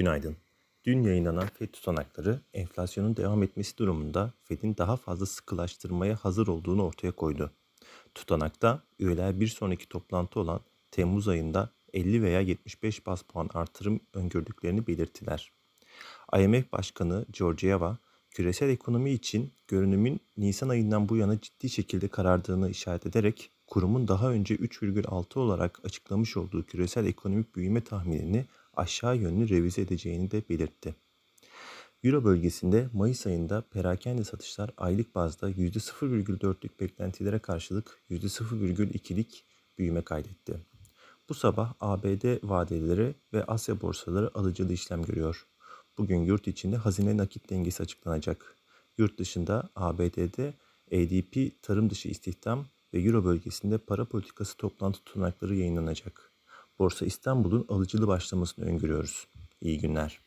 Günaydın. Dün yayınlanan FED tutanakları enflasyonun devam etmesi durumunda FED'in daha fazla sıkılaştırmaya hazır olduğunu ortaya koydu. Tutanakta üyeler bir sonraki toplantı olan Temmuz ayında 50 veya 75 bas puan artırım öngördüklerini belirttiler. IMF Başkanı Georgieva, küresel ekonomi için görünümün Nisan ayından bu yana ciddi şekilde karardığını işaret ederek kurumun daha önce 3,6 olarak açıklamış olduğu küresel ekonomik büyüme tahminini aşağı yönlü revize edeceğini de belirtti. Euro bölgesinde Mayıs ayında perakende satışlar aylık bazda %0,4'lük beklentilere karşılık %0,2'lik büyüme kaydetti. Bu sabah ABD vadeleri ve Asya borsaları alıcılı işlem görüyor. Bugün yurt içinde hazine nakit dengesi açıklanacak. Yurt dışında ABD'de ADP tarım dışı istihdam ve Euro bölgesinde para politikası toplantı tutanakları yayınlanacak. Borsa İstanbul'un alıcılı başlamasını öngörüyoruz. İyi günler.